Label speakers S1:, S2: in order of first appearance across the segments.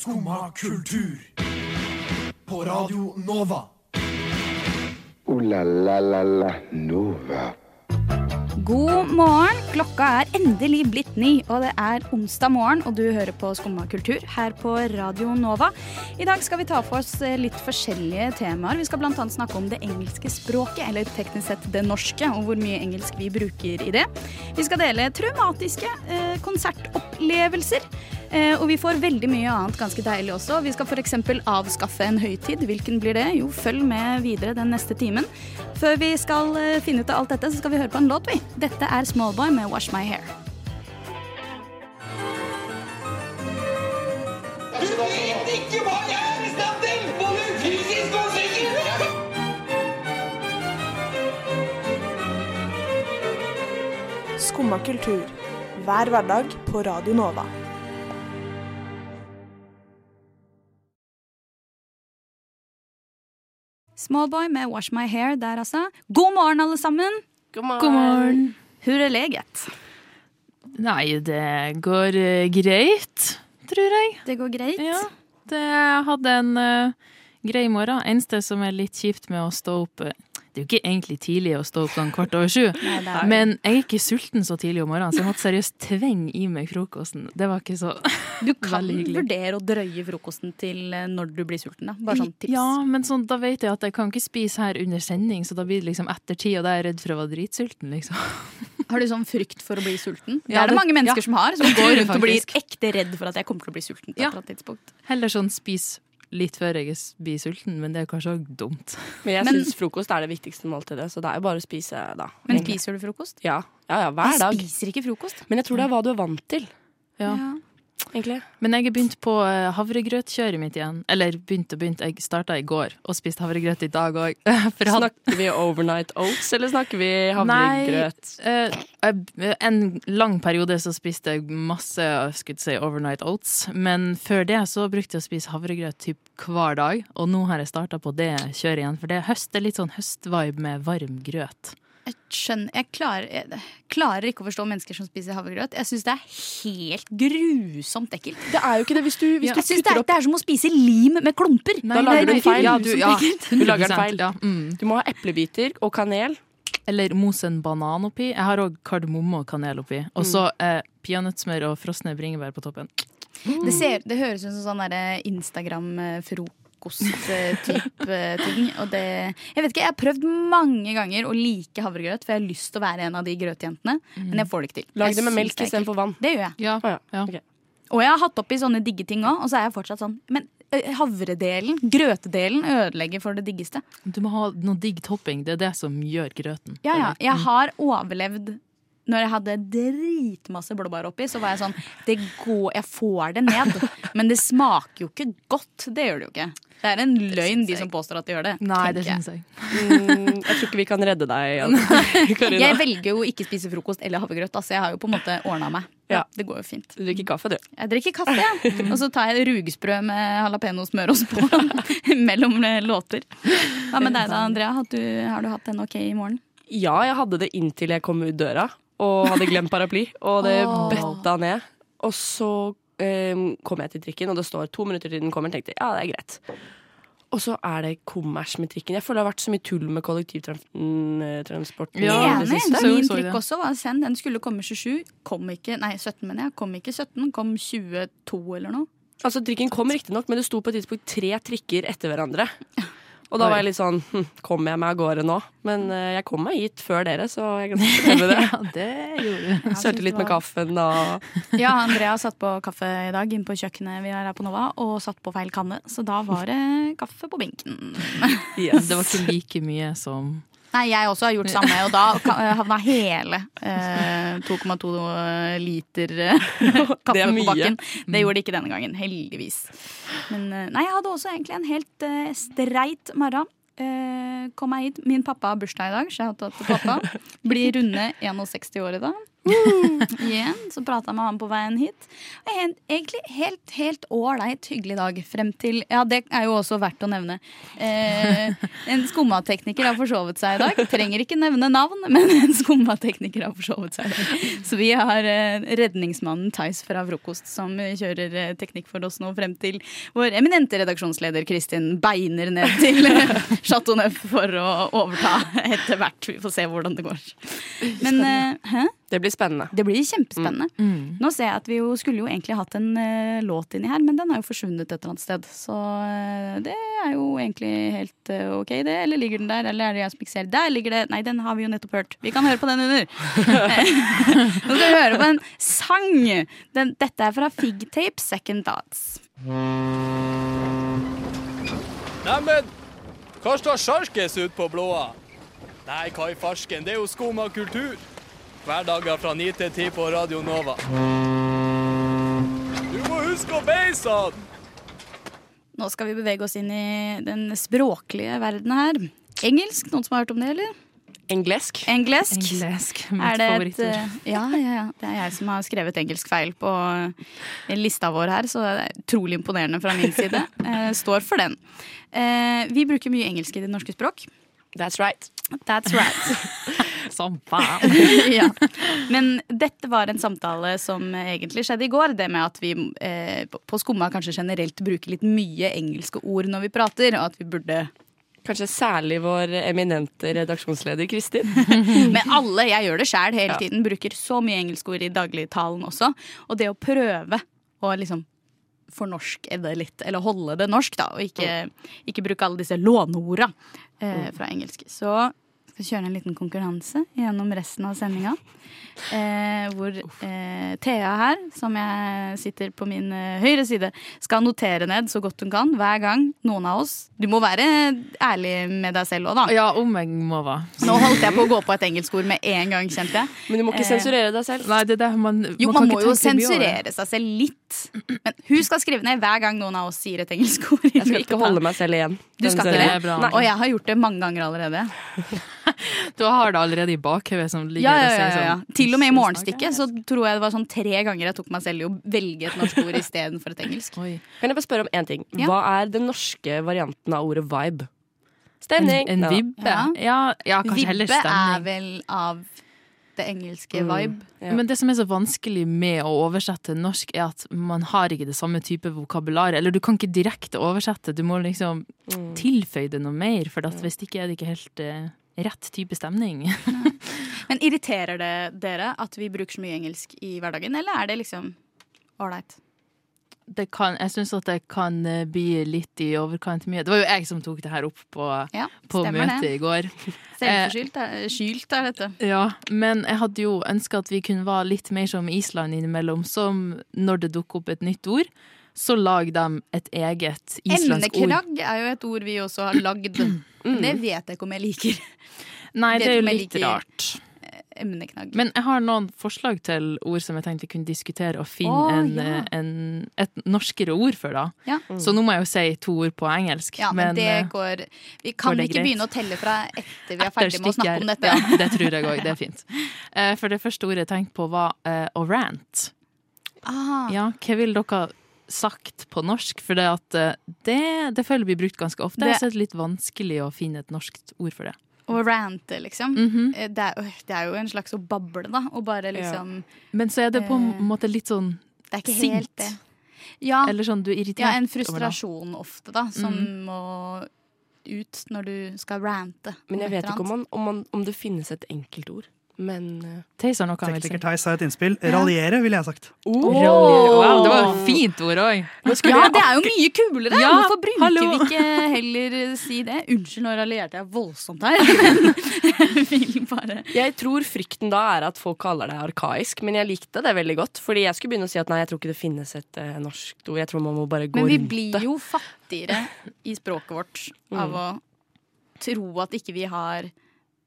S1: Skumma kultur. På Radio Nova.
S2: O-la-la-la-la Nova.
S3: God morgen! Klokka er endelig blitt ni, og det er onsdag morgen, og du hører på Skumma kultur her på Radio Nova. I dag skal vi ta for oss eh, litt forskjellige temaer. Vi skal bl.a. snakke om det engelske språket, eller teknisk sett det norske, og hvor mye engelsk vi bruker i det. Vi skal dele traumatiske eh, konsertopplevelser. Eh, og vi får veldig mye annet ganske deilig også. Vi skal f.eks. avskaffe en høytid. Hvilken blir det? Jo, følg med videre den neste timen. Før vi skal eh, finne ut av alt dette, så skal vi høre på en låt, vi. Dette er Smallboy med Wash My Hair.
S4: Du vet ikke hva jeg er i stand til! Både fysisk og psykisk!
S5: Skumma kultur. Hver hverdag på Radio Nova.
S3: Smallboy med Wash My Hair der, altså. God morgen, alle sammen!
S6: God morgen.
S7: God morgen.
S3: Hvor er leget?
S7: Nei, det går uh, greit, tror jeg.
S3: Det går greit?
S7: Ja. Det hadde en uh, grei morgen. Eneste som er litt kjipt med å stå opp eh, Det er jo ikke egentlig tidlig å stå opp sånn kvart over sju,
S3: Nei,
S7: men jeg er ikke sulten så tidlig om morgenen, så jeg måtte seriøst tvinge i meg frokosten. Det var ikke så
S3: Du kan vurdere å drøye frokosten til eh, når du blir sulten. da. Bare sånn tips.
S7: Ja, men sånn, da vet jeg at jeg kan ikke spise her under sending, så da blir det liksom etter ti, og da er jeg redd for å være dritsulten, liksom.
S3: Har du sånn frykt for å bli sulten? Det er det mange mennesker
S7: ja.
S3: som har. Som går rundt og blir ekte redd for at jeg kommer til å bli sulten.
S7: Ja. Heller sånn spis litt før jeg blir sulten, men det er kanskje også dumt.
S6: Men jeg syns frokost er det viktigste måltidet, så det er jo bare å spise da.
S3: Men
S6: egentlig.
S3: spiser du frokost?
S6: Ja, ja, ja hver dag.
S3: Jeg spiser ikke frokost.
S6: Men jeg tror det er hva du er vant til,
S7: Ja. Ja.
S6: Egentlig.
S7: Men jeg har begynt på eh, havregrøtkjøret mitt igjen. Eller begynt og begynt, jeg starta i går og spiste havregrøt i dag òg.
S6: Snakker vi overnight oats, eller snakker vi havregrøt?
S7: eh, en lang periode så spiste jeg masse skulle si, overnight oats. Men før det så brukte jeg å spise havregrøt typ hver dag. Og nå har jeg starta på det kjøret igjen. For det er høst, det er litt sånn høstvibe med varm grøt.
S3: Jeg skjønner, jeg klarer, jeg klarer ikke å forstå mennesker som spiser havregrøt. Jeg syns det er helt grusomt ekkelt.
S6: Det er jo ikke det hvis du, hvis
S3: ja.
S6: du
S3: kutter det, er,
S6: opp
S3: det er som å spise lim med klumper.
S6: Da lager du en feil.
S7: Ja, du, ja,
S6: Du lager
S7: en
S6: feil.
S7: Ja, mm.
S6: Du må ha eplebiter og kanel.
S7: Eller mos en banan oppi. Jeg har òg kardemomme og kanel oppi. Og så eh, peanøttsmør og frosne bringebær på toppen.
S3: Det, ser, det høres ut som sånn Instagram-frokost-type ting. Og det Jeg vet ikke, jeg har prøvd mange ganger å like havregrøt, for jeg har lyst til å være en av de grøtjentene. Men jeg får det ikke til.
S6: Lag det med melk istedenfor vann.
S3: Det gjør jeg.
S7: Ja,
S6: Å ja.
S7: ja.
S6: Okay.
S3: Og jeg har hatt oppi sånne digge ting òg, og så er jeg fortsatt sånn Men havredelen, grøtedelen, ødelegger for det diggeste.
S7: Du må ha noe digg topping. Det er det som gjør grøten.
S3: Ja, ja. Jeg har overlevd når jeg hadde dritmasse blåbær oppi, så var jeg sånn det går, Jeg får det ned, men det smaker jo ikke godt. Det gjør det jo ikke. Det er en løgn, de som påstår at de gjør det.
S7: Nei, det syns jeg.
S6: Mm, jeg tror ikke vi kan redde deg, Karina.
S3: Jeg velger jo ikke spise frokost eller havregrøt. Altså, jeg har jo på en måte ordna meg.
S6: Ja.
S3: Det går jo fint.
S6: Du drikker kaffe, du.
S3: Jeg drikker kaffe, ja. Og så tar jeg rugsprø med jalapeño-smørost på mellom låter. Hva med deg da, Andrea? Har du, har du hatt en ok i morgen?
S6: Ja, jeg hadde det inntil jeg kom ut døra og hadde glemt paraply. Og det
S3: oh.
S6: bøtta ned. Og så eh, kom jeg til trikken, og det står to minutter til den kommer. Tenkte ja, det er greit. Og så er det kommers med trikken. Jeg føler det har vært så mye tull med kollektivtransport.
S7: Ja,
S6: det
S3: Min trikk også var send. Den skulle komme 27. Kom ikke, nei 17, mener jeg. Kom ikke 17, kom 22 eller noe.
S6: Altså, trikken kom riktignok, men det sto på et tidspunkt tre trikker etter hverandre. Og da var jeg litt sånn hm, Kommer jeg meg av gårde nå? Men uh, jeg kom meg hit før dere, så jeg kan ikke med det.
S7: Ja, det gjorde du.
S6: Sølte litt med kaffen og
S3: Ja, Andrea satt på kaffe i dag inne på kjøkkenet vi har her på Nova, og satt på feil kanne. Så da var det kaffe på benken.
S6: yes.
S7: Det var ikke like mye som
S3: Nei, jeg også har gjort samme, og da ka- havna hele eh, 2,2 liter eh, kaffe
S6: er
S3: på bakken. Det gjorde det ikke denne gangen, heldigvis. Men eh, nei, jeg hadde også egentlig en helt eh, streit morgen. Eh, kom meg hit. Min pappa har bursdag i dag. Shout out til pappa. Blir runde 61 år i dag. Igjen så prata jeg med han på veien hit. En- egentlig helt helt ålreit hyggelig dag frem til Ja, det er jo også verdt å nevne. Eh, en skummatekniker har forsovet seg i dag. Trenger ikke nevne navn, men en skummatekniker har forsovet seg i dag. Så vi har eh, redningsmannen Theis fra Frokost som kjører eh, teknikk for oss nå frem til vår eminente redaksjonsleder Kristin beiner ned til Chateau Neuf for å overta etter hvert. Vi får se hvordan det går. Men eh, hæ?
S6: Det blir spennende.
S3: Det blir kjempespennende. Nå ser jeg at vi jo skulle jo egentlig hatt en uh, låt inni her, men den har jo forsvunnet et eller annet sted. Så uh, det er jo egentlig helt uh, ok, det. Eller ligger den der? Eller er det jeg som ikke ser? Der ligger det! Nei, den har vi jo nettopp hørt. Vi kan høre på den under. Nå skal vi høre på en sang. Den, dette er fra Fig Tape, Second Thoughts.
S8: Neimen, hva står sjarkes ut på blåa? Nei, hva i farsken, det er jo skum av kultur. Hverdager fra 9 til 10 på Radio Nova. Du må huske å beise han!
S3: Nå skal vi bevege oss inn i den språklige verden her. Engelsk, noen som har hørt om det, eller?
S6: Englesk.
S3: Englesk.
S7: Englesk,
S3: Er
S7: mitt
S3: det et,
S7: favorittord.
S3: eh, ja, ja, ja. Det er jeg som har skrevet engelsk feil på eh, lista vår her, så det er utrolig imponerende fra min side. Eh, står for den. Eh, vi bruker mye engelsk i det norske språk.
S6: That's right.
S3: That's right.
S7: Som faen.
S3: ja. Men dette var en samtale som egentlig skjedde i går. Det med at vi eh, på- Skumma kanskje generelt bruker litt mye engelske ord når vi prater, og at vi burde
S6: Kanskje særlig vår eminente redaksjonsleder Kristin.
S3: Men alle, jeg gjør det sjæl hele
S6: Ja.
S3: tiden, bruker så mye engelske ord i dagligtalen også. Og det å prøve å liksom fornorske det litt, eller holde det norsk, da, og ikke, ikke bruke alle disse låneorda eh, fra engelsk. Så skal kjøre en liten konkurranse gjennom resten av sendinga. Eh, hvor eh, Thea her, som jeg sitter på min eh, høyre side, skal notere ned så godt hun kan hver gang noen av oss Du må være ærlig med deg selv òg, da.
S7: Ja, om jeg må være.
S3: Nå holdt jeg på å gå på et engelskord med en gang, kjente jeg.
S6: Men du må ikke
S3: Eh,
S6: sensurere deg selv.
S7: Nei, det er det man,
S3: Jo,
S7: man,
S3: man må jo sensurere seg selv litt. Men hun skal skrive ned hver gang noen av oss sier et engelskord.
S6: Jeg skal ikke holde meg selv igjen.
S3: Du skal ikke
S7: det.
S3: Og jeg har gjort det mange ganger allerede.
S7: Du har det allerede i bakhodet som ligger
S3: Ja, ja, ja, ja.
S7: sånn
S3: Til og med i morgenstykket så tror jeg det var sånn tre ganger jeg tok meg selv i å velge et norsk ord istedenfor et engelsk.
S7: engelsk?" Oi.
S6: Kan jeg bare spørre om én ting?
S3: Ja.
S6: Hva er den norske varianten av ordet vibe? Stemning.
S7: en
S6: en
S7: vibbe?
S3: Ja.
S7: Ja, ja kanskje heller stemning.
S3: Vibbe er vel av det engelske
S6: Mm.
S3: vibe.
S6: Ja.
S7: Men det som er så vanskelig med å oversette norsk, er at man har ikke det samme type vokabular. Eller du kan ikke direkte oversette, du må liksom
S6: Mm.
S7: tilføye det noe mer. For at hvis ikke er det ikke helt eh, rett type stemning.
S3: Men irriterer det dere at vi bruker så mye engelsk i hverdagen, eller er det liksom ålreit?
S7: Det kan, jeg syns at det kan eh, bli litt i overkant mye. Det var jo jeg som tok det her opp på,
S3: Ja,
S7: på møtet
S3: det.
S7: i går.
S3: Selvforskyldt er, skylt er dette.
S7: Ja, men jeg hadde jo ønska at vi kunne være litt mer som Island innimellom. Som når det dukker opp et nytt ord, så lager de et eget islandsk ord.
S3: Emneknagg er jo et ord vi også har lagd. Men det vet jeg ikke om jeg liker.
S7: Nei, det er jo litt rart.
S3: Emneknagg.
S7: Men jeg har noen forslag til ord som jeg tenkte vi kunne diskutere og finne
S3: Å,
S7: en,
S3: ja.
S7: eh, en, et norskere ord for. da.
S3: Ja.
S7: Så nå må jeg jo si to ord på engelsk.
S3: Ja, men, det
S7: eh,
S3: går Vi kan
S7: går
S3: ikke
S7: greit?
S3: begynne å telle fra etter vi er ferdig med å snakke om dette.
S7: Ja, det tror jeg òg. Det er fint. Eh, For det første ordet jeg tenkte på, var uh, å rant.
S3: Ah,
S7: Ja, hva vil dere sagt på norsk? For det, at eh, det, det føler jeg blir brukt ganske ofte.
S3: Det-
S7: det er litt vanskelig å finne et norsk ord for det.
S3: Å rante, liksom.
S7: Mm
S3: -hmm. det, er, øh, det er jo en slags å bable, da. Og bare liksom
S7: Men så er det på en
S3: Eh,
S7: måte litt sånn
S3: Det er ikke
S7: Sint.
S3: helt det. Ja,
S7: Eller sånn du er irritert
S3: ja, en
S7: over det.
S3: frustrasjon ofte, da, som
S7: mm.
S3: må ut når du skal rante.
S6: Men jeg vet ikke om, man, om, man, om det finnes et enkeltord. Men eh,
S7: Theis har noe han vil si.
S1: Tekniker Theis har et innspill. Raljere, ville jeg sagt.
S7: Oh. Wow, det var et fint ord òg.
S3: Ja, det er jo mye kulere!
S7: Ja,
S3: Hvorfor bruker
S7: hallo.
S3: vi ikke heller si det? Unnskyld, nå raljerte jeg voldsomt her. Men jeg vil bare
S6: jeg tror frykten da er at folk kaller det arkaisk, men jeg likte det veldig godt. Fordi jeg skulle begynne å si at nei, jeg tror ikke det finnes et uh, norsk ord. Jeg tror man må bare gå
S3: Men vi
S6: rundt
S3: blir jo fattigere i språket vårt av å tro at ikke vi har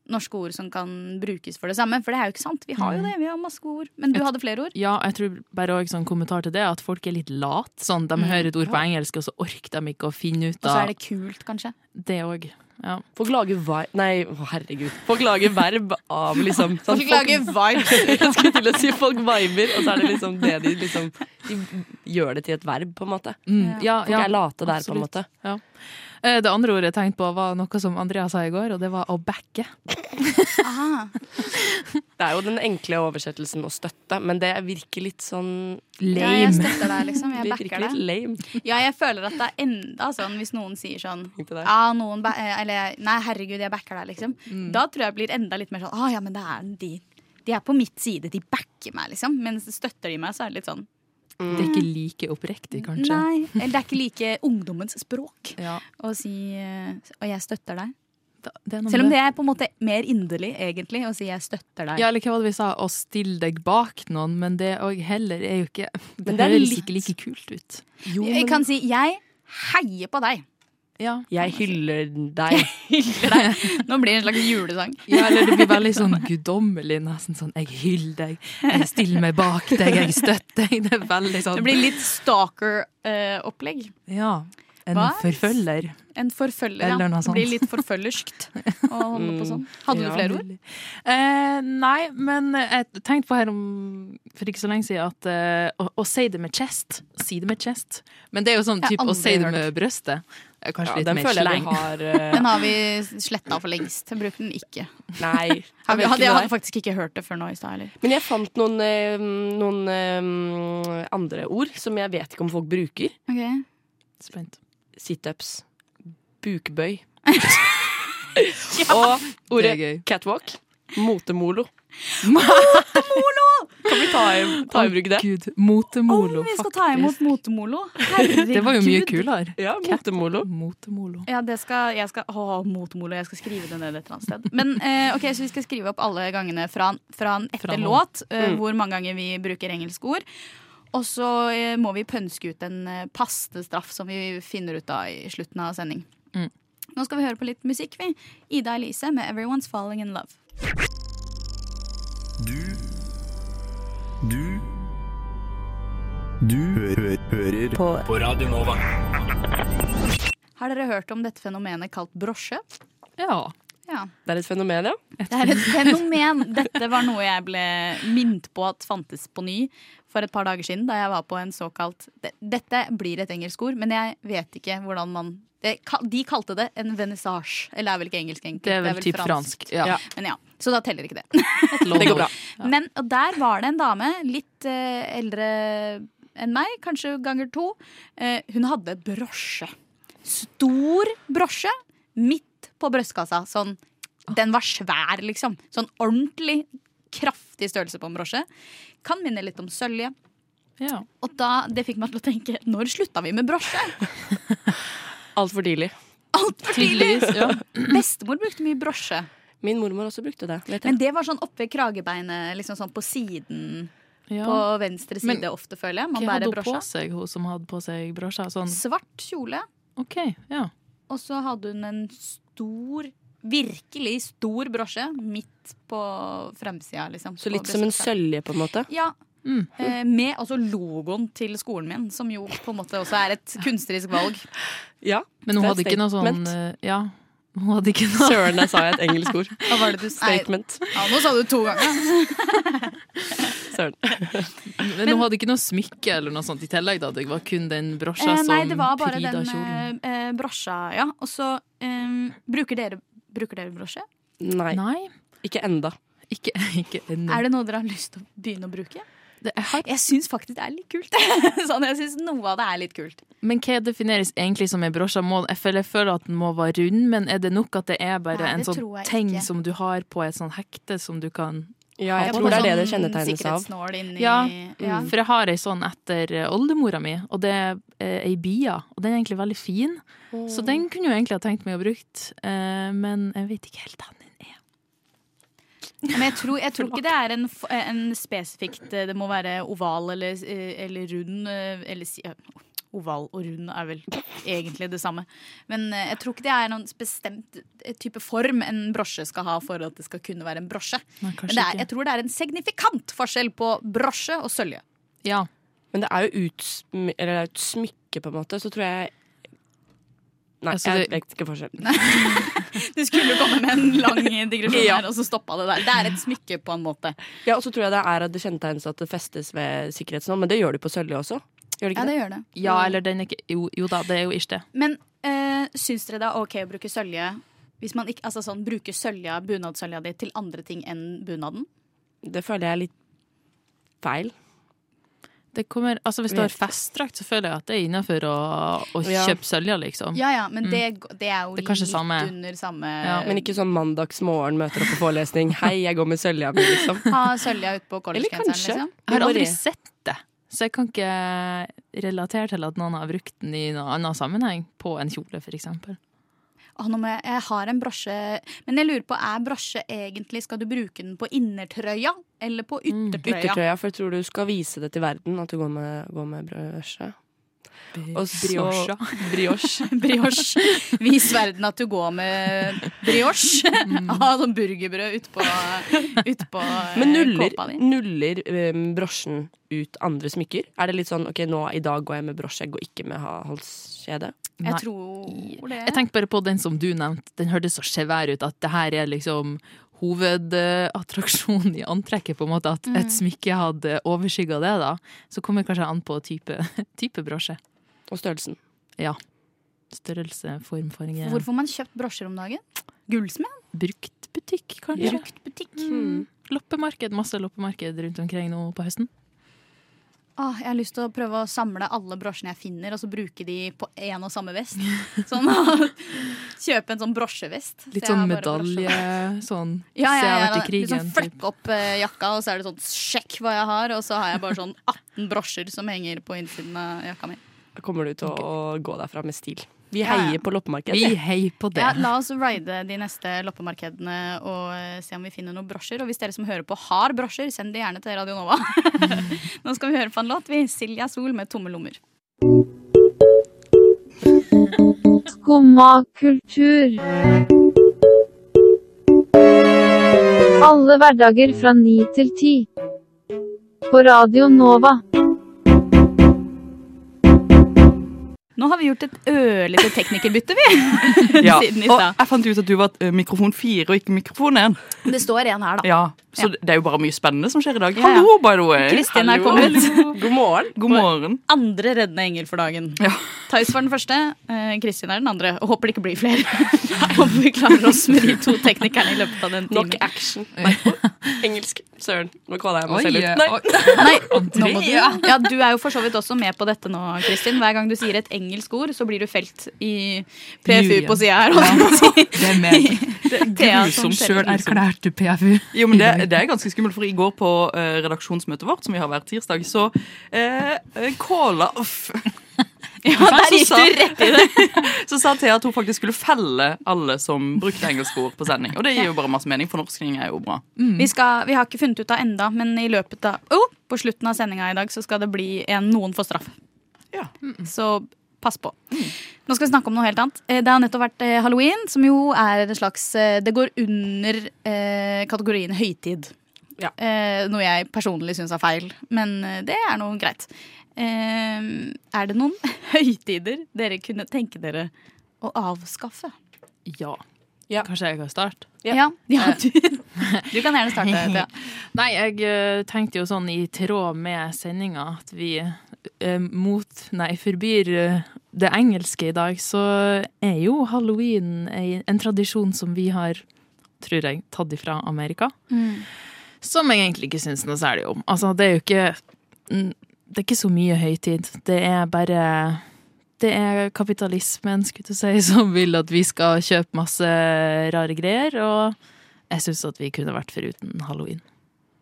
S3: norske ord som kan brukes for det samme. For det er jo ikke sant. Vi har jo det. Vi har masse ord. Men du
S7: Et-
S3: hadde flere ord?
S7: Ja, jeg tror bare også sånn kommentar til det, at folk er litt lat. Sånn, de hører et ord på engelsk, og så orker de ikke å finne ut av
S3: Og så er det kult, kanskje.
S7: det òg. Ja.
S6: Folk lager vibe Nei, herregud. Folk lager verb av liksom sånn,
S3: Folk lager vibes.
S6: Jeg skulle til å si folk viber, og så er det liksom det de liksom De gjør det til et verb, på en måte.
S7: Mm, ja,
S6: Folk
S7: ja,
S6: er late der, på en måte.
S7: Eh, Det andre ordet jeg tenkte på, var noe som Andrea sa i går, og det var å backe.
S6: Det er jo den enkle oversettelsen å støtte, men det virker litt sånn lame.
S3: Ja, jeg støtter deg, liksom. Jeg
S6: Det
S3: backer deg.
S6: lame.
S3: Ja, jeg føler at det er enda sånn hvis noen sier sånn? Ja, noen ba eh, Eller nei, herregud, jeg backer deg, liksom.
S6: Mm.
S3: Da tror jeg blir enda litt mer sånn Å ja, men det er de. De er på mitt side, de backer meg, liksom. Mens støtter de meg, så er det litt sånn
S7: Det er ikke like oppriktig, kanskje.
S3: Nei. Eller det er ikke like ungdommens språk
S7: Ja,
S3: å si eh, Og jeg støtter deg. Selv om det er på en måte mer inderlig, egentlig, å si jeg støtter deg.
S7: Ja, eller hva var det vi sa? Å stille deg bak noen, men det òg heller er jo ikke Det,
S6: det
S7: høres
S6: litt-
S7: ikke like kult ut.
S6: Jo,
S3: Jeg kan si jeg heier på deg.
S7: Ja.
S6: jeg hyller deg.
S3: Hyller deg. Nå blir det en slags julesang.
S7: ja, eller det blir veldig sånn guddommelig, nesten sånn Jeg hyller deg, jeg stiller meg bak deg, jeg støtter deg. Det er veldig sånn
S3: Det blir litt stalker-opplegg.
S7: Ja. En
S3: Hva?
S7: forfølger.
S3: En forfølger, ja. Det blir litt forfølgerskt å holde på sånn. Hadde du flere ord?
S7: Eh, nei, men jeg tenkte på her om for ikke så lenge siden at eh, å, å si det med chest. Si det med chest. Men det er jo sånn
S3: type
S7: typ, å si det med brøstet. Kanskje
S6: Ja,
S7: litt
S6: den
S7: mer
S6: føler jeg
S7: sleng.
S6: vi har uh...
S3: Den har vi sletta for lengst. Jeg bruker den ikke.
S6: Nei.
S3: Jeg,
S6: jeg
S3: hadde, jeg hadde faktisk ikke hørt det før nå i stad heller.
S6: Men jeg fant noen, eh, noen um, andre ord som jeg vet ikke om folk bruker.
S7: Spent.
S6: Situps. Bukbøy.
S3: Ja.
S6: Og ordet catwalk. Motemolo. Motemolo. Kan vi ta ta i bruk det?
S7: Gud, motemolo,
S3: Om vi skal ta imot motemolo. Herregud.
S7: Det var jo mye kulere.
S6: Ja, motemolo.
S7: Motemolo.
S3: Ja, det skal, jeg skal, å, motemolo, jeg skal skrive det ned et eller annet sted. Men eh, ok, Så vi skal skrive opp alle gangene fra, fra etter
S7: Fra
S3: låt, eh,
S6: Mm.
S3: hvor mange ganger vi bruker engelske ord. Og så eh, må vi pønske ut en eh, passende straff som vi finner ut av i slutten av sending.
S7: Mm.
S3: Nå skal vi høre på litt musikk, vi. Ida Elise med 'Everyone's Falling In Love'.
S9: Du Du Du hø hø hører på. på Radio Nova.
S3: Har dere hørt om dette fenomenet kalt brosje?
S7: Ja.
S3: Ja.
S6: Det er et fenomen, ja.
S3: Det er et fenomen. Dette var noe jeg ble minnet på at fantes på ny for et par dager siden, da jeg var på en såkalt Dette blir et engelsk ord, men jeg vet ikke hvordan man De kalte det en venissage Eller det er vel ikke engelsk, egentlig.
S7: Det er vel typ fransk. Ja.
S6: Ja.
S3: Men ja, Så da teller ikke det.
S6: Det går bra.
S3: Men og der var det en dame, litt uh, eldre enn meg, kanskje ganger to. Uh, hun hadde brosje. Stor brosje midt på brystkassa. Sånn, den var svær, liksom. Sånn ordentlig kraftig størrelse på en brosje. Kan minne litt om sølje.
S7: Ja.
S3: Og da, det fikk meg til å tenke når slutta vi med brosje?
S6: Altfor tidlig.
S3: Altfor tidlig!
S7: Ja.
S3: Bestemor brukte mye brosje.
S6: Min mormor også brukte det. Vet
S3: Men det var sånn oppe ved kragebeinet, liksom sånn på siden.
S7: Ja.
S3: På venstre side
S7: Men
S3: ofte, føler jeg. Man
S7: Hva hadde hun på seg, hun som hadde på seg brosje? Sånn,
S3: Svart kjole.
S7: OK, ja.
S3: Og så hadde hun en stor, virkelig stor brosje midt på fremsida. Liksom,
S6: Så litt som en sølje, på en måte.
S3: Ja.
S7: Mm.
S3: Eh, med altså logoen til skolen min, som jo på en måte også er et kunstnerisk valg.
S6: Ja.
S7: Men hun hadde ikke noe sånn
S6: statement.
S7: eh, Ja. Hun hadde ikke noe
S6: Søren, der sa jeg et engelsk ord.
S3: Hva var det du Nei, ja, Nå sa du to ganger.
S6: Søren.
S7: Men hun hadde ikke noe smykke eller noe sånt i tillegg? da Det var kun den brosja
S3: Eh,
S7: som
S3: nei, det var bare den eh, eh, brosja, ja. Og så eh, bruker dere Bruker dere brosje?
S6: Nei,
S7: Nei,
S6: ikke enda.
S7: ikke, ikke enda.
S3: Er det noe dere har lyst til å begynne å bruke?
S7: Det- har-
S3: Jeg syns faktisk det er litt kult. sånn, jeg syns noe av det er litt kult.
S7: Men hva defineres egentlig som en brosje? Jeg føler, jeg føler at den må være rund, men er det nok at det er bare
S3: Nei,
S7: en sånn ting
S3: ikke.
S7: som du har på et sånn hekte som du kan
S6: Ja, jeg
S7: jeg
S6: tror det er det det
S3: Sånn
S6: kjennetegnes av.
S3: Inni
S7: Ja.
S3: ja.
S7: For jeg har ei sånn etter oldemora mi, og det er eh, ei bia. Og den er egentlig veldig fin, så den kunne jeg egentlig ha tenkt meg å brukt, eh, men jeg vet ikke helt hva den er.
S3: Men jeg tror, jeg tror ikke det er en, en spesifikt eh, Det må være oval eller, eller rund. Eller Oval og rund er vel egentlig det samme. Men eh, jeg tror ikke det er noen bestemt eh, type form en brosje skal ha for at det skal kunne være en brosje.
S7: Nei,
S3: Men det er, jeg tror det er en signifikant forskjell på brosje og sølje.
S7: Ja.
S6: Men det er jo utsmy eller det er et smykke, på en måte. Så tror jeg Nei,
S7: Altså,
S6: jeg
S7: det-
S6: vet ikke forskjellen.
S3: Du skulle komme med en lang digresjon
S6: Ja.
S3: her, og så stoppa det der. Det er et smykke, på en måte.
S6: Ja, og så tror jeg det er at det kjennetegnes at det festes ved sikkerhetsnål, men det gjør de på sølje også. Gjør det
S3: Ja,
S6: ikke
S3: det
S6: det?
S3: gjør det.
S7: Ja, eller den er ikke Jo, jo da, det er jo ikke det.
S3: Men uh, syns dere det er OK å bruke sølje hvis man ikke altså sånn, bruker sølja, bunadssølja di til andre ting enn bunaden?
S6: Det føler jeg er litt feil.
S7: det kommer, altså Hvis du har festdrakt, så føler jeg at det er innafor å, å
S6: Ja.
S7: kjøpe sølja, liksom.
S3: Ja ja, men
S7: Mm.
S3: det, det er jo
S7: Det er
S3: litt
S7: samme.
S3: under samme
S7: Ja,
S6: Men ikke sånn mandagsmorgen møter opp på forelesning. Hei, jeg går med sølja mi, liksom.
S3: Ha sølja ut på
S6: Eller
S3: collegegenseren, liksom.
S7: Jeg har aldri sett det, så jeg kan ikke relatere til at noen har brukt den i noen annen sammenheng. På en kjole.
S3: Nå må jeg, jeg har en brosje Men jeg lurer på, er brosje egentlig Skal du bruke den på innertrøya eller på yttertrøya?
S6: Yttertrøya, for jeg tror du skal vise det til verden at du går med, går med brødskje. Og så-
S7: Brioche.
S6: Brioche.
S3: Vis verden at du går med brioche.
S6: Mm.
S3: Ha sånn burgerbrød utpå ut på, eh,
S6: Men nuller,
S3: kåpa di.
S6: nuller um, brosjen ut andre smykker? Er det litt sånn ok, nå i dag går jeg med brosje, jeg går ikke med halskjede?
S3: Jeg tror det.
S7: Jeg tenkte bare på den som du nevnte. Den hørtes så svær ut at det her er liksom hovedattraksjonen i antrekket, på en måte. At
S3: Mm.
S7: et smykke hadde overskygga det, da. Så kommer kanskje an på type, type brosje.
S6: Og størrelsen.
S7: Ja. Størrelse, form, farge.
S3: Hvor får man kjøpt brosjer om dagen? Gullsmed?
S7: Bruktbutikk, kanskje.
S3: Bruktbutikk?
S7: Mm. Loppemarked. Masse loppemarked rundt omkring nå på høsten.
S3: Åh, jeg har lyst til å prøve å samle alle brosjene jeg finner, og så bruke de på én og samme vest. Sånn, Kjøpe en sånn brosjevest.
S7: Litt
S3: Så
S7: sånn medalje, sånn
S3: Ja,
S7: Se,
S3: ja,
S7: jeg har
S3: ja,
S7: vært i krigen.
S3: Liksom
S7: typ.
S3: flekke opp eh, jakka, og så er det sånn sjekk hva jeg har, og så har jeg bare sånn 18 brosjer som henger på innsiden av jakka mi.
S6: Kommer du til å gå derfra med stil. Vi
S3: Ja, ja.
S6: heier på loppemarked.
S7: Vi heier på det.
S3: Ja, la oss ride de neste loppemarkedene og eh, se om vi finner noen brosjer. Og hvis dere som hører på har brosjer, send de gjerne til Radio Nova. Nå skal vi høre på en låt. Vi Silja Sol med Tomme lommer.
S10: Skumma kultur. Alle hverdager fra ni til ti. På Radio Nova.
S3: Nå har vi gjort et ørlite teknikerbytte, vi.
S11: Ja,
S3: Siden i
S11: og jeg fant ut at du var eh, mikrofon fire og ikke mikrofon én.
S3: Det står en her, da.
S11: Ja, så det er jo bare mye spennende som skjer i dag.
S3: Ja, ja.
S11: Hallo, by the way.
S3: Kristin er kommet.
S6: God morgen.
S11: God morgen.
S3: Andre reddende engel for dagen. Theis var den første, eh, Kristin er den andre. Og håper det ikke blir flere. håper vi klarer oss med de to teknikerne i løpet av den
S6: Nok action. Nei, engelsk. Søren, nå kvaler jeg meg selv ut. Nei.
S3: Nei, nå må du. Ja, du er jo for så vidt også med på dette nå, Kristin. Hver gang du sier et engelsk ord, så blir du felt i PFU på sida her. si.
S7: Det er.
S3: Som
S11: grusomt.
S7: Sjøl erklærte PFU.
S11: Jo, men det, det er ganske skummelt, for i går på uh, redaksjonsmøtet vårt, som vi har hver tirsdag, så uh, Kåla.
S3: Ja, der gikk
S11: Så
S3: du rett i det.
S11: Så sa Thea at hun faktisk skulle felle alle som brukte engelske ord på sending. Og det gir jo bare masse mening, for norskning er jo bra.
S3: Vi, skal, vi har ikke funnet ut av enda, men i løpet av oh, på slutten av sendinga i dag så skal det bli en Noen får straff.
S11: Ja.
S3: Så pass på. Nå skal vi snakke om noe helt annet. Eh, Det har nettopp vært eh, halloween, som jo er en slags eh, Det går under eh, kategorien høytid.
S6: Ja.
S3: Eh, noe jeg personlig syns er feil, men det er noe greit. Eh, er det noen høytider dere kunne tenke dere å avskaffe?
S7: Ja.
S6: Ja.
S7: Kanskje jeg kan starte?
S3: Ja, ja du, du kan gjerne starte. Thea.
S7: Nei, jeg tenkte jo sånn i tråd med sendinga at vi eh, mot Nei, forbyr det engelske i dag, så er jo halloween en tradisjon som vi har, tror jeg, tatt ifra Amerika. Som jeg egentlig ikke syns noe særlig om. Altså, det er jo ikke mm, Det er ikke så mye høytid. Det er bare det er kapitalismen skulle du si, som vil at vi skal kjøpe masse rare greier. Og jeg syns at vi kunne vært foruten halloween.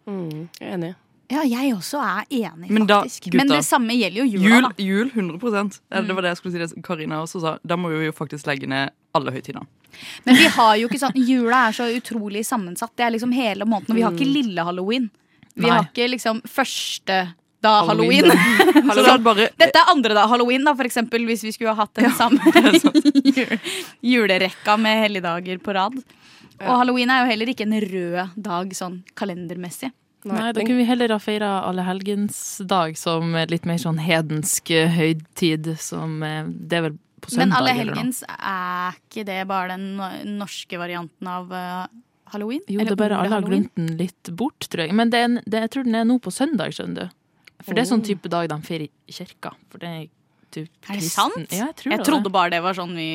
S6: Mm, jeg er enig.
S3: Ja, jeg også er enig,
S11: Men da,
S3: faktisk.
S11: gutta,
S3: Men det samme gjelder jo jula,
S11: Jul, jul 100% Eh, Det var det jeg skulle si det Karina også sa. Da må vi jo faktisk legge ned alle høytidene.
S3: Men vi har jo ikke sånn Jula er så utrolig sammensatt. Det er liksom hele måneden. Og vi har ikke lille halloween. Vi
S7: Nei.
S3: har ikke liksom første da halloween.
S11: halloween. er bare
S3: Dette er andre da halloween, da, for eksempel, hvis vi skulle ha hatt den samme julerekka med helligdager på rad. Og halloween er jo heller ikke en rød dag sånn kalendermessig.
S7: Nei, da kunne vi heller ha feira allehelgensdag som litt mer sånn hedensk eh, høytid. Som eh, Det er vel på søndag. eller noe.
S3: helgens, er ikke det bare den norske varianten av eh, halloween?
S7: Jo, det er bare alle har glemt den litt bort, tror jeg. Men det er, det, jeg tror den er nå på søndag, skjønner du. For det er sånn type dag de feirer i kirka. For det er typ
S3: Er det sant?
S7: Ja, jeg tror
S3: jeg
S7: det.
S3: trodde bare det var sånn vi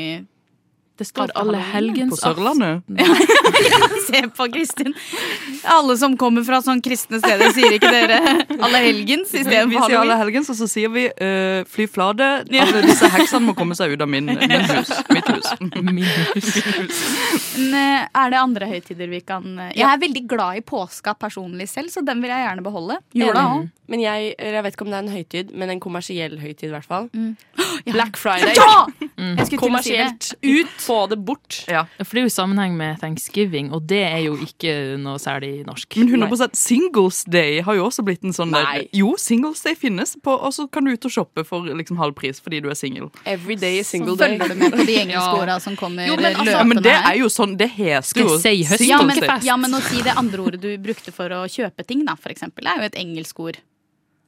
S7: Det står alle helgens
S11: På Sørlandet?
S3: Se på Kristin. Alle som kommer fra sånn kristne steder, sier ikke dere alle helgens
S11: Vi, sier alle helgens, og så sier vi uh, fly flate. Alle disse heksene må komme seg ut av min, min hus. Mitt hus.
S7: Min hus.
S3: Men, eh, Er det andre høytider vi kan eh, Jeg er veldig glad i påska personlig selv, så den vil jeg gjerne beholde. Jula òg.
S6: Men jeg, jeg vet ikke om det er en høytid, men en kommersiell høytid i hvert fall.
S3: Mm.
S6: Black Friday.
S3: Ja!
S7: Mm.
S3: Jeg skulle si det.
S6: Kommersielt. Ut, få det bort.
S11: Ja.
S7: For det er jo sammenheng med thanksgiving, og det er jo ikke noe særlig norsk.
S11: Men 100 Singles Day har jo også blitt en sånn der Jo, Singles Day finnes, på, og så kan du ut og shoppe for liksom halv pris fordi du er singel.
S6: Every day is single day.
S3: følger du med på de engelske
S7: Ja.
S3: som kommer
S11: Jo, men, altså,
S3: løpende
S11: men det er jo sånn Det heter jo
S7: si
S3: Ja men, ja, men å si det andre ordet du brukte for å kjøpe ting, da, for eksempel, er jo et engelsk ord.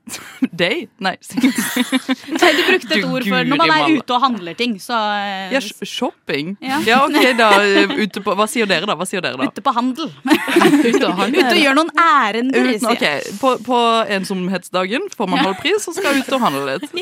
S11: Day? Nei,
S3: Nei, du brukte et
S11: Du
S3: ord for når man er ute og handler ting, så eh,
S11: Ja, shopping?
S3: Ja.
S11: Ja, ok, da. eh, Ute på, hva sier dere, da? Hva sier dere da?
S3: Ute på handel.
S7: Ute og handle.
S3: Ute og gjør noen ærender.
S11: Uten,
S3: sier
S11: ok. På, på ensomhetsdagen får man halv pris og skal ut og handle litt.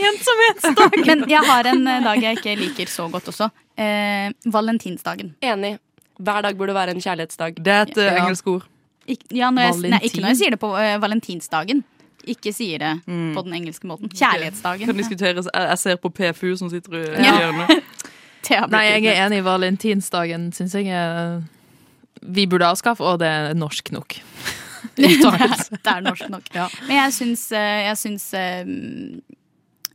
S3: Men jeg har en eh, dag jeg ikke liker så godt også. Eh, valentinsdagen.
S6: Enig. Hver dag burde være en kjærlighetsdag.
S11: Det er et
S7: Ja.
S11: engelsk ord.
S3: Ik ja, når jeg, nei, ikke når jeg sier det på uh, valentinsdagen. Ikke sier det på den engelske måten. Kjærlighetsdagen.
S11: Kan diskuteres. Jeg, ser på PFU som sitter i hjørnet.
S7: Nei, jeg er enig. i Valentinsdagen syns jeg er vi burde avskaffe, og det er norsk nok.
S3: Det er norsk nok.
S7: Ja.
S3: Men jeg syns, eh, jeg syns eh,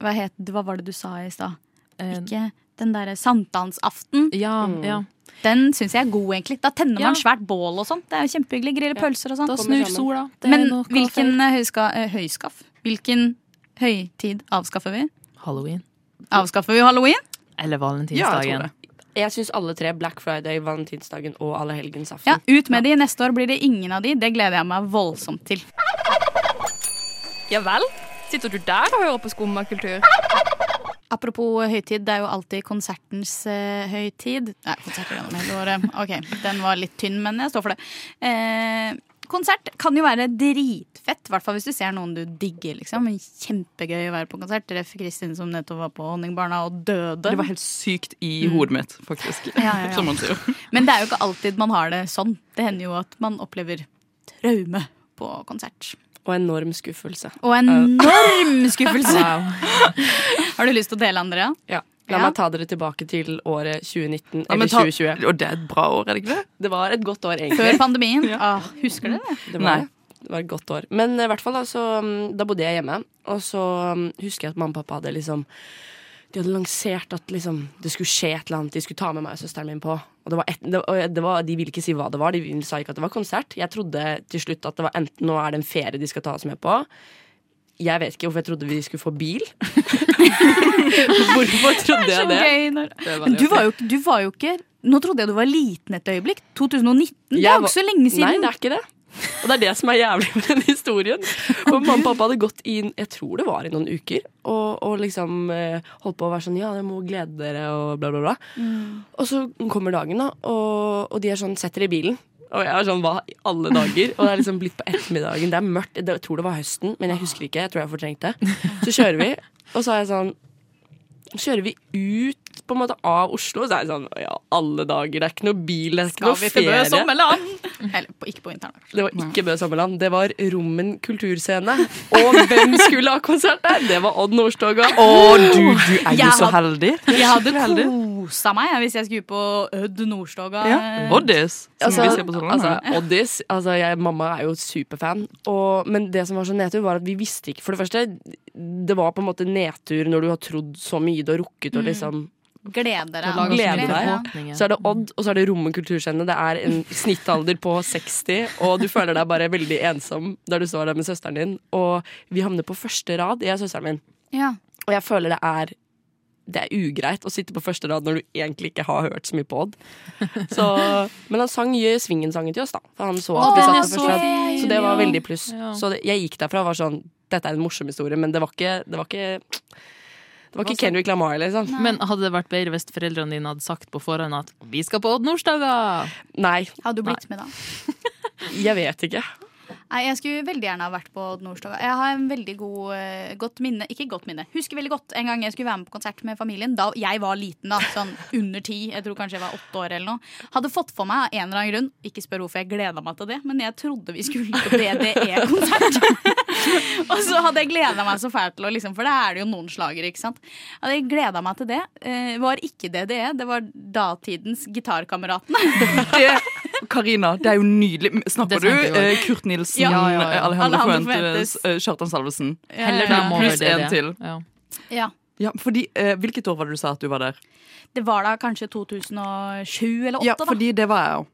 S3: hva, het, hva var det du sa i stad?
S7: Eh,
S3: Ikke den derre sankthansaften.
S7: Ja,
S6: Mm.
S7: ja.
S3: Den syns jeg er god, egentlig. Da tenner
S7: Ja.
S3: man svært bål og sånt. Det er jo kjempehyggelig. Griller pølser og sånn.
S7: Da snur sola. Det
S3: Men hvilken eh, høyska, eh, høyskaff? Hvilken høytid avskaffer vi?
S7: Halloween.
S3: Avskaffer vi halloween?
S7: Eller
S11: Ja,
S7: valentinsdagen.
S11: Ja,
S6: Jeg syns alle tre, Black Friday, valentinsdagen og allehelgensaften.
S3: Ja, ut med de. Neste år blir det ingen av de. Det gleder jeg meg voldsomt til.
S12: Ja vel? Sitter du der og hører på skummakultur?
S3: Apropos høytid, det er jo alltid konsertens eh, høytid. Nei, konserter gjennom hele året. Ok, den var litt tynn, men jeg står for det. Eh, konsert kan jo være dritfett, i hvert fall hvis du ser noen du digger. liksom. Kjempegøy å være på konsert. Treff Kristin som nettopp var på Honningbarna og døde.
S11: Det var helt sykt i hodet mitt, faktisk.
S3: Ja, ja, ja.
S11: Som man sier.
S3: Men det er jo ikke alltid man har det sånn. Det hender jo at man opplever traume på konsert.
S6: Og enorm skuffelse.
S3: Og enorm skuffelse!
S7: Wow.
S3: Har du lyst til å dele, Andrea?
S6: Ja. La
S3: Ja.
S6: meg ta dere tilbake til året 2019
S11: Ja,
S6: eller
S11: ta-
S6: 2020.
S11: Og det er et bra år, er det ikke det?
S6: Det var et godt år, egentlig.
S3: Før
S6: pandemien.
S3: pandemien. Ah, husker dere det?
S6: Det var,
S11: Nei.
S6: det var et godt år. Men i hvert fall da, så, um, da bodde jeg hjemme, og så um, husker jeg at mamma og pappa hadde liksom de hadde lansert at liksom, det skulle skje et eller annet. De skulle ta med meg og søsteren min på. Og det var et, det, og det var, de ville ikke si hva det var. De sa ikke at det var konsert. Jeg trodde til slutt at det var enten nå er det en ferie de skal ta oss med på. Jeg vet ikke hvorfor jeg trodde vi skulle få bil. hvorfor trodde jeg det?
S3: gøy når
S6: Det var
S3: du var, jo, du var jo ikke Nå trodde jeg du var liten et øyeblikk. 2019, det er jo ikke så lenge siden.
S6: Nei, det er ikke det. Og det er det som er jævlig med den historien. Og mamma og pappa hadde gått inn jeg tror det var i noen uker, og, og liksom eh, holdt på å være sånn Ja, dere må glede dere, og bla, bla, bla. Og så kommer dagen, da, og, og de er sånn Setter i bilen. Og jeg er sånn, hva i alle dager? Og det er liksom blitt på ettermiddagen. Det er mørkt. Jeg tror det var høsten, men jeg husker ikke. Jeg tror jeg fortrengte. Så kjører vi, og så er jeg sånn Kjører vi ut på en måte av Oslo, så er jeg sånn Ja, alle dager. Det er ikke noe bil, det er ikke
S3: Skal
S6: noe
S3: vi til Bø
S6: eller
S3: sommerland? Eller på, ikke på vinteren.
S6: Det var ikke Bø Sommerland, det var Rommen kulturscene. Og hvem skulle ha konsert der? Det var Odd Nordstoga.
S11: Å, du, du er jo så heldig.
S3: Jeg hadde kosa meg hvis jeg skulle på Odd Nordstoga.
S11: Ja. Oddis,
S6: Altså, altså, Oddis, altså jeg, Mamma er jo superfan. Og, men det som var så nedtur, var at vi visste ikke For det første, det var på en måte nedtur når du har trodd så mye du har rukket og liksom
S3: Gleder deg.
S6: Gleder deg. Så er det Odd, og så er det Rommet kulturscene. Det er en snittalder på 60, og du føler deg bare veldig ensom der du står der med søsteren din. Og vi havner på første rad, jeg og søsteren min.
S3: Ja.
S6: Og jeg føler det er det er ugreit å sitte på første rad når du egentlig ikke har hørt så mye på Odd. Så, men han sang Svingen-sangen til oss, da. For han så at vi satt på første rad. Så det var veldig pluss. Så jeg gikk derfra og var sånn Dette er en morsom historie, men det var ikke Det var ikke, Det var ikke Kendrick Lamar, liksom.
S7: Men hadde det vært bedre hvis foreldrene dine hadde sagt på forhånd at vi skal på Odd Nordstoga?
S6: Nei.
S3: Hadde du blitt med da?
S6: Jeg vet ikke.
S3: Nei, Jeg skulle veldig gjerne ha vært på Odd Nordstoga. Jeg har en veldig god, eh, godt minne Ikke godt minne, husker veldig godt en gang jeg skulle være med på konsert med familien. Da jeg var liten, da, sånn under ti. Jeg tror kanskje jeg var åtte år eller noe. Hadde fått for meg av en eller annen grunn, ikke spør hvorfor jeg gleda meg til det, men jeg trodde vi skulle på DDE-konsert. og så hadde jeg gleda meg så fælt til å liksom, For det er det jo noen slager, ikke sant. Hadde jeg gleda meg til det. Eh, var ikke DDE, det var datidens Gitarkameratene.
S11: Karina, det er jo nydelig. Snakker du eh. Kurt Nilsen,
S3: Ja.
S7: Ja, ja, ja.
S11: Alejandro Fuentes, eh, Kjartan Salvesen? Pluss
S7: én
S11: en til.
S7: Ja.
S3: ja.
S11: Ja, fordi, eh, Hvilket år var det du sa at du var der?
S3: Det var da kanskje 2007 eller 2008,
S11: Ja,
S3: da.
S11: fordi det var jeg òg.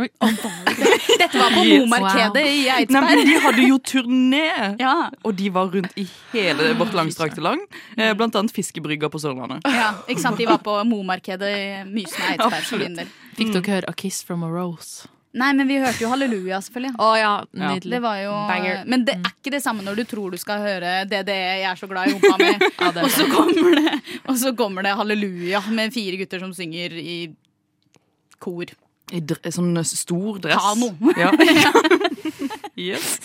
S3: Dette var på
S11: Momarkedet
S3: Momarkedet i Eidsberg.
S11: Nei, men De hadde jo turné!
S3: Ja.
S11: Og de var rundt i hele vårt langstrakte land. Eh, blant annet Fiskebrygga på Sørlandet.
S3: ja, ikke sant? De var på Momarkedet i Mysen Eidsberg.
S7: Fikk dere høre A Kiss from a Rose?
S3: Nei, men vi hørte jo Halleluja, selvfølgelig.
S7: Å ja,
S11: Ja.
S7: nydelig.
S3: Det var jo Men det er ikke det samme når du tror du skal høre DDE, jeg er så glad i rumpa mi,
S7: Ja,
S3: og, så kommer det, og så kommer det Halleluja med fire gutter som synger i kor.
S11: I dr sånn stor dress.
S3: Kano.
S11: Ja. yes.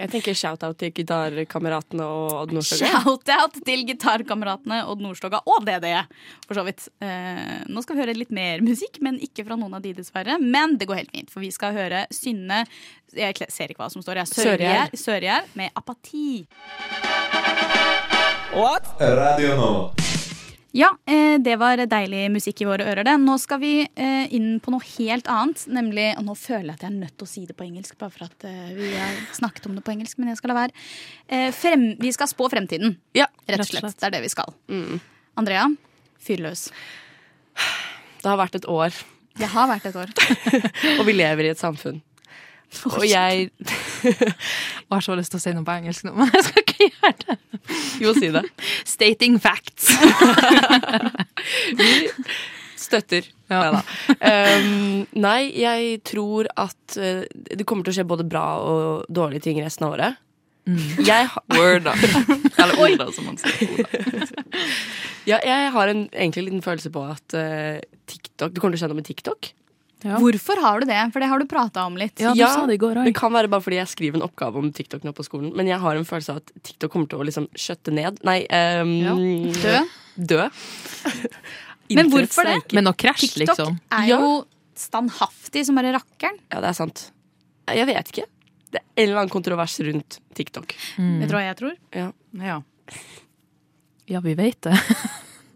S6: Jeg tenker shout-out til gitarkameratene og Odd Nordstoga.
S3: Shout-out til gitarkameratene Odd Nordstoga og DDE, for så vidt. Eh, nå skal vi høre litt mer musikk, men ikke fra noen av de, dessverre. Men det går helt fint, for vi skal høre Synne Jeg ser ikke hva som står.
S6: Sørgjerd.
S3: Sørgjerd Sørgjerd med Apati.
S13: Radio Nova.
S3: Ja, eh, det var deilig musikk i våre ører. det. Nå skal vi eh, inn på noe helt annet. Nemlig, og Nå føler jeg at jeg er nødt til å si det på engelsk, bare for at eh, vi har snakket om det på engelsk. Men jeg skal la være. Frem, vi skal spå fremtiden.
S6: Ja,
S3: Rett og slett. Det er det vi skal. Andrea, fyr løs.
S6: Det har vært et år,
S3: Det har vært et år.
S6: og vi lever i et samfunn. Og jeg
S7: Jeg har så lyst til å si noe på engelsk nå, men jeg skal ikke gjøre det.
S6: Jo, si det.
S7: Stating facts.
S6: Vi støtter. Neida. Um, nei, jeg tror at eh, det kommer til å skje både bra og dårlige ting resten av året. Jeg,
S11: Word, da. Eller ord, da, som man sier.
S6: ja, jeg har en egentlig liten følelse på at uh, TikTok Du kommer til å skje noe med TikTok.
S7: Ja.
S3: Hvorfor har du det? For det har du prata om litt.
S7: Ja, du sa det i går
S6: Det kan være bare fordi jeg skriver en oppgave om TikTok nå på skolen. Men jeg har en følelse av at TikTok kommer til å liksom skjøtte ned. Nei, um,
S7: Ja.
S3: Dø.
S6: Dø.
S3: Men hvorfor det?
S7: Men å krasje,
S3: TikTok
S7: liksom.
S3: er
S6: Ja.
S3: jo standhaftig som bare rakkeren.
S6: Ja, det er sant. Jeg vet ikke. Det er en eller annen kontrovers rundt TikTok.
S3: Vet du hva jeg tror?
S6: Ja.
S11: Ja.
S7: Ja, vi vet det.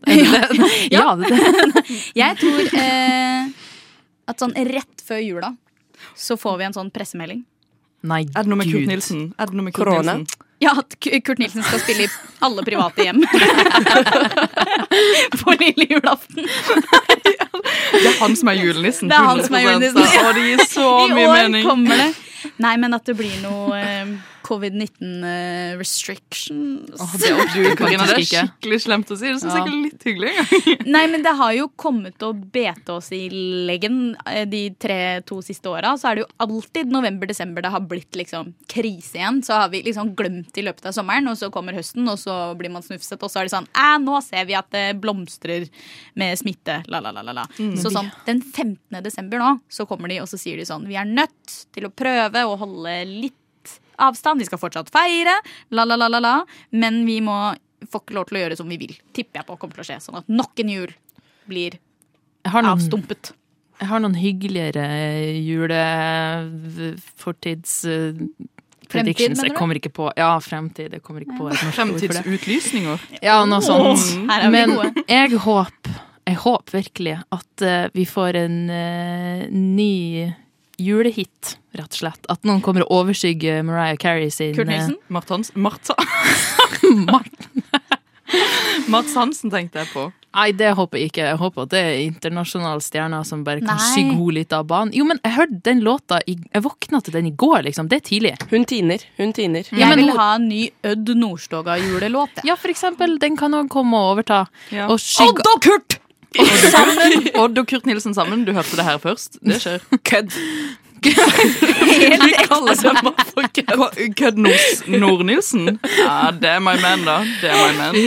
S7: ja, det, det.
S3: Jeg tror eh, at sånn rett før jula så får vi en sånn pressemelding.
S7: Nei,
S11: Er det noe med Kurt Nilsen? Er det noe med Kurt
S6: Korona?
S11: Nilsen?
S3: Ja, at Kurt Nilsen skal spille i alle private hjem. På lille julaften.
S11: Det er han som er julenissen.
S3: Det er han som er julenissen.
S11: Ja. Og det gir så
S3: I
S11: mye
S3: år
S11: mening.
S3: kommer det. Nei, men at det blir noe eh, covid-19 eh, restrictions.
S11: Oh, det er du, Karina, det er skikkelig slemt å si. Det syns jeg ikke er litt hyggelig.
S3: Nei, men det har jo kommet å bete oss i leggen eh, de tre-to siste åra. Så er det jo alltid november-desember det har blitt liksom krise igjen. Så har vi liksom glemt i løpet av sommeren, og så kommer høsten, og så blir man snufset, og så er det sånn Æ, nå ser vi at det blomstrer med smitte. La, la, la, la, la. Så sånn den 15. desember nå, så kommer de, og så sier de sånn Vi er nødt til å prøve å holde litt avstand. Vi skal fortsatt feire, la, la, la, la, la. Men vi må får ikke lov til å gjøre som vi vil. Tipper jeg på kommer til å skje. Sånn at nok en jul blir
S7: noen,
S3: avstumpet.
S7: jeg har noen hyggeligere julefortids... Fremtid,
S3: mener
S7: Jeg kommer ikke på Ja, fremtid. Jeg kommer ikke på et norsk ord for det.
S11: Fremtidsutlysninger.
S7: Ja, noe sånt. Men jeg håper, jeg håper virkelig at eh, vi får en uh, ny julehit, rett og slett. At noen kommer og overskygger Mariah Carey sin
S3: Kurt Nilsen?
S11: Mart Hans Martha.
S7: eh, Mart-
S11: Mats Hansen tenkte jeg på.
S7: Nei, det håper jeg ikke. Jeg håper at det er internasjonale stjerner som bare kan
S3: Nei.
S7: skygge henne litt av banen. Jo, men jeg hørte den låta i, Jeg våkna til den i går, liksom. Det er tidlig.
S6: Hun tiner. Hun tiner.
S7: Ja,
S3: Jeg vil ha en ny Ødd Nordstoga-julelåt.
S7: Ja, for eksempel. Den kan òg komme og overta.
S11: Ja.
S7: Og skygge
S11: Odd og Kurt! Sammen. Odd og Kurt Nilsen sammen. Du hørte det her først. Det skjer.
S6: Kødd.
S11: Vi kaller dem bare for Kødd. Kødd Nord-Nilsen? Ja, det er my man, da. Det er my man.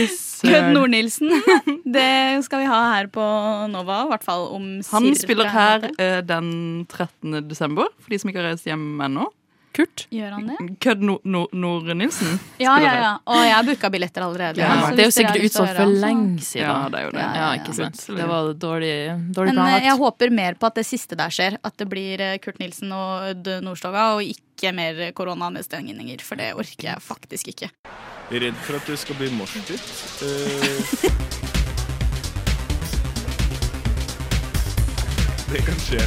S3: Kødd Nord-Nilsen. Det skal vi ha her på Nova, i hvert fall om
S11: Han spiller her eh, den 13. desember, for de som ikke har reist hjem ennå. Kurt.
S3: Gjør han det?
S11: Kødd Nord- Nord- Nord-Nilsen.
S3: Ja, ja, ja. Og jeg har booka billetter allerede.
S7: Ja, det er jo sikkert utsolgt for lenge siden.
S11: Ja, det er jo det.
S7: Ja,
S3: Ja, ja,
S7: ikke sant. Det var dårlig, dårlig
S3: Men eh,
S7: planlagt.
S3: jeg håper mer på at det siste der skjer. At det blir eh, Kurt Nilsen og Ødd Nordstoga, og ikke mer koronanedstengninger. For det orker jeg faktisk ikke.
S13: Jeg er redd for at det skal bli morsdytt. Eh, det kan skje.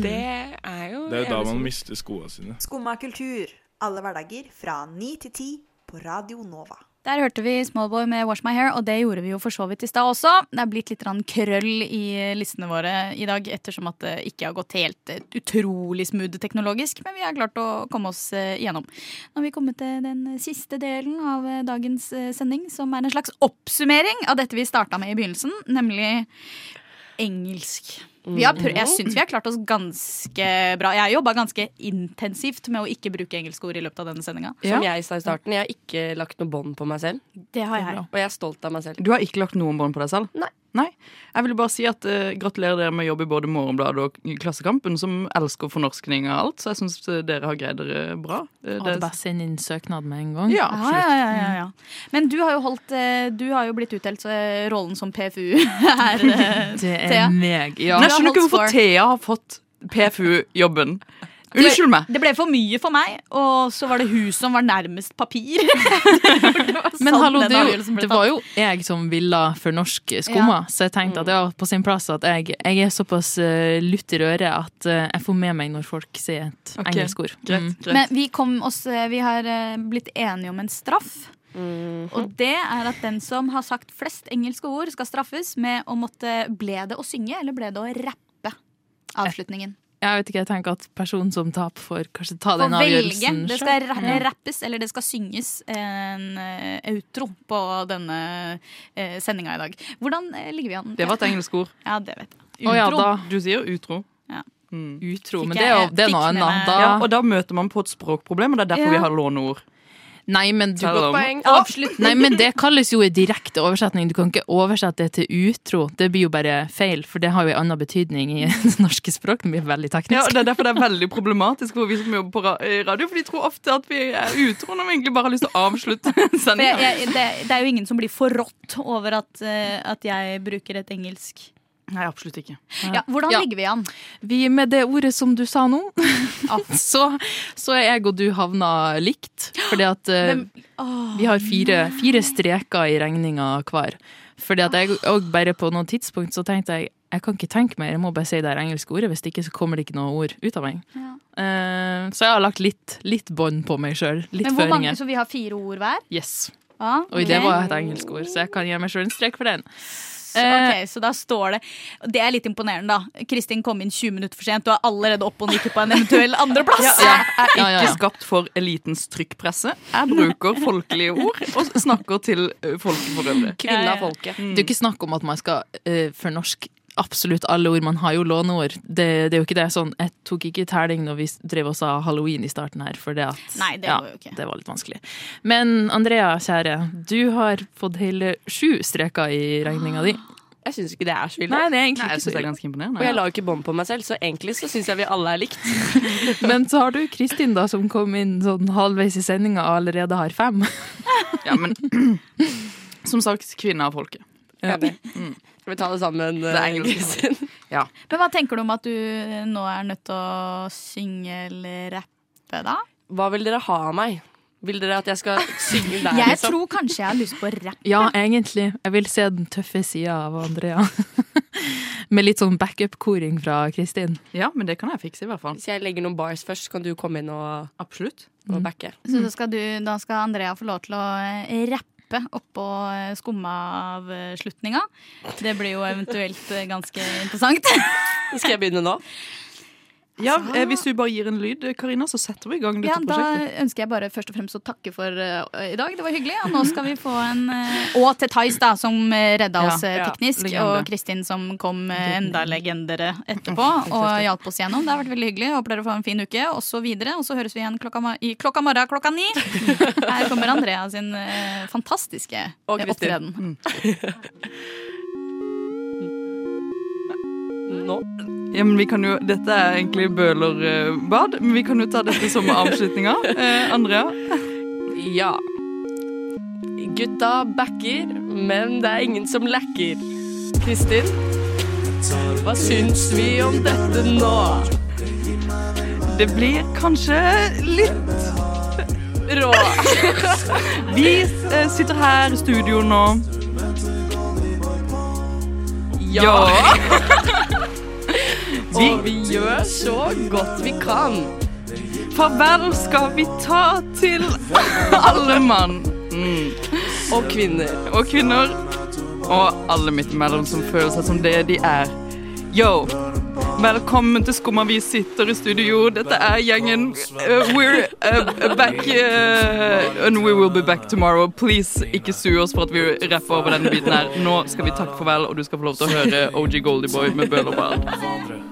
S6: Det er jo
S13: Det er jo da man mister skoene sine.
S14: Skumma kultur. Alle hverdager fra ni til ti på Radio Nova.
S3: Der hørte vi Smallboy med Wash My Hair, og det gjorde vi jo for så vidt i stad også. Det er blitt litt krøll i listene våre i dag, ettersom at det ikke har gått helt eh, utrolig smooth teknologisk, men vi har klart å komme oss eh, igjennom. Nå har vi kommet til den siste delen av eh, dagens sending, som er en slags oppsummering av dette vi starta med i begynnelsen, nemlig engelsk. Vi har prøv, jeg syns vi har klart oss ganske bra. Jeg har jobba ganske intensivt med å ikke bruke engelske ord i løpet av denne sendinga.
S6: Som jeg sa i starten, jeg har ikke lagt noe bånd på meg selv.
S3: Det har jeg.
S6: Og jeg er stolt av meg selv.
S11: Du har ikke lagt noen bånd på deg selv?
S6: Nei.
S11: Jeg vil bare si at uh, Gratulerer dere med jobb i både Morgenbladet og Klassekampen, som elsker fornorskning av alt. Så jeg syns dere har greid dere bra. Uh,
S7: Og det er bare send inn søknad med en gang.
S11: Ja,
S3: absolutt. ja, ja, ja, ja. Men du har jo holdt eh, Du har jo blitt utdelt eh, rollen som PFU her, Thea.
S7: Det er meg, ja.
S11: Men jeg skjønner ikke hvorfor
S3: for.
S11: Thea har fått PFU-jobben. Unnskyld meg.
S3: Det ble for mye for meg, og så var det hun som var nærmest papir.
S7: Men
S3: Sånn
S7: hallo, det, jo, det var jo jeg som ville fornorske skumma, så jeg tenkte at det var på sin plass at jeg, jeg er såpass uh, lutt i røret at uh, jeg får med meg når folk sier et
S11: okay.
S7: engelsk ord. Mm.
S3: Men vi, kom oss, eh, vi har uh, blitt enige om en straff. Og det er at den som har sagt flest engelske ord, skal straffes med å måtte Ble det å synge, eller ble det å rappe avslutningen?
S7: Jeg vet ikke, jeg tenker at personen som taper, får kanskje ta den avgjørelsen
S3: Det skal.
S7: Ja.
S3: rappes, eller det skal synges en eh, outro på denne uh, sendinga i dag. Hvordan eh, ligger vi an?
S11: Det var et engelsk ord.
S3: Ja, det vet jeg.
S7: Å ja, da.
S11: Du sier utro.
S3: Ja.
S11: Mm.
S7: Utro, men det er jo det er noe annet. Da,
S11: Ja, og da møter man på et språkproblem, og det er derfor
S3: Ja.
S11: vi har låneord.
S7: Nei, men du,
S11: Godt
S6: poeng.
S3: Avslutt.
S7: nei, men det kalles jo en direkte oversetning. Du kan ikke oversette det til utro. Det blir jo bare feil, for det har jo en annen betydning i det norske språk. Det blir veldig teknisk.
S11: Ja, og Det er derfor det er veldig problematisk for vi som jobber på radio, for de tror ofte at vi er utro når vi egentlig bare har lyst til å avslutte sendinga.
S3: det, det er jo ingen som blir forrådt over at, eh, at jeg bruker et engelsk.
S11: Nei, absolutt ikke.
S3: Ja, hvordan
S7: Ja.
S3: ligger vi an?
S7: Vi, med det ordet som du sa nå, så, så er jeg og du havna likt. Fordi at
S3: uh, Åh,
S7: vi har fire, fire streker i regninga hver. Fordi at jeg og bare på noe tidspunkt så tenkte jeg jeg kan ikke tenke mer, jeg må bare si det engelske ordet. Hvis ikke så kommer det ikke noe ord ut av meg.
S3: Ja.
S7: Uh, så jeg har lagt litt, litt bånd på meg sjøl. Litt
S3: Men hvor mange, så vi har fire ord hver?
S7: Yes.
S3: Ja,
S7: Og det var et engelsk ord, så jeg kan gi meg sjøl en strek for den.
S3: Så, ok, så da står det Det er litt imponerende, da. Kristin kom inn 20 minutter for sent og er allerede oppe og nikker på en eventuell andreplass.
S11: Jeg er
S7: Ja, ja,
S11: ikke
S7: ja.
S11: skapt for elitens trykkpresse. Jeg bruker folkelige ord og snakker til ø, folket for øvrig.
S6: Kvinne
S3: Ja,
S6: av
S3: ja.
S6: folket.
S7: Det er ikke snakk om at man skal uh, fornorske absolutt alle ord. Man har jo låneord. Det, det er jo ikke det sånn Jeg tok ikke terning når vi drev og sa halloween i starten her, for det at
S3: Nei, det
S7: ja,
S3: var jo ikke.
S7: det var litt vanskelig. Men Andrea, kjære, du har fått hele sju streker i regninga di.
S6: Jeg syns ikke det er så ille.
S7: Nei, det er egentlig
S11: Nei, jeg
S7: ikke
S11: syns det er ganske imponerende.
S6: Og jeg la jo ikke bånd på meg selv, så egentlig så syns jeg vi alle er likt.
S7: Men så har du Kristin, da, som kom inn sånn halvveis i sendinga og allerede har fem.
S11: Ja, men som sagt, kvinne av folket.
S7: Ja.
S6: Enig. Skal vi ta det sammen?
S11: Det er
S6: eh.
S11: Ja.
S3: Men hva tenker du om at du nå er nødt til å synge eller rappe, da?
S6: Hva vil dere ha av meg? Vil dere at jeg skal synge der?
S3: Jeg
S6: liksom?
S3: tror kanskje jeg har lyst på rapp.
S7: Ja, egentlig. Jeg vil se den tøffe sida av Andrea. Med litt sånn backup-koring fra Kristin.
S11: Ja, men det kan jeg fikse, i hvert fall.
S6: Hvis jeg legger noen bars først, kan du komme inn og,
S11: Absolutt.
S6: og
S7: Mm.
S6: backe.
S3: Så da skal, du, da skal Andrea få lov til å eh, rappe oppå eh, skummaavslutninga. Det blir jo eventuelt eh, ganske interessant.
S6: Skal jeg begynne nå?
S11: Ja, eh, Hvis du bare gir en lyd, eh, Karina, så setter vi i gang dette
S3: Ja, da
S11: prosjektet.
S3: ønsker jeg bare først og fremst å takke for uh, i dag. Det var hyggelig. Og nå skal vi få en uh, Og til Theis, da, som redda oss
S11: Ja, ja,
S3: teknisk.
S11: legende.
S3: og Kristin, som kom uh, enda legendere etterpå og hjalp oss gjennom. Det har vært veldig hyggelig. Håper dere får en fin uke, og så videre. Og så høres vi igjen klokka, i klokka morgen klokka ni. Her kommer Andrea sin fantastiske
S6: Og
S3: eh,
S6: Kristin. Nå?
S11: Ja, men vi kan jo, Dette er egentlig bølerbad, men vi kan jo ta dette som avslutninga. Eh, Andrea?
S6: Ja. Gutta backer, men det er ingen som lacker. Kristin, hva syns vi om dette nå?
S11: Det blir kanskje litt
S6: Rå.
S11: Vi eh, sitter her i studio nå.
S6: Ja.
S11: Vi-
S6: Og vi gjør så godt vi kan.
S11: Farvel skal vi ta til alle mann. Mm.
S6: Og kvinner.
S11: Og kvinner. Og alle midt imellom som føler seg som det de er. Yo, velkommen til Skumma. Vi sitter i studio. Dette er gjengen. Uh, we're uh, back uh, and we will be back tomorrow. Please, ikke sue oss for at vi rapper over denne biten her. Nå skal vi takke farvel, og du skal få lov til å høre OG Goldieboy med Bølerbad.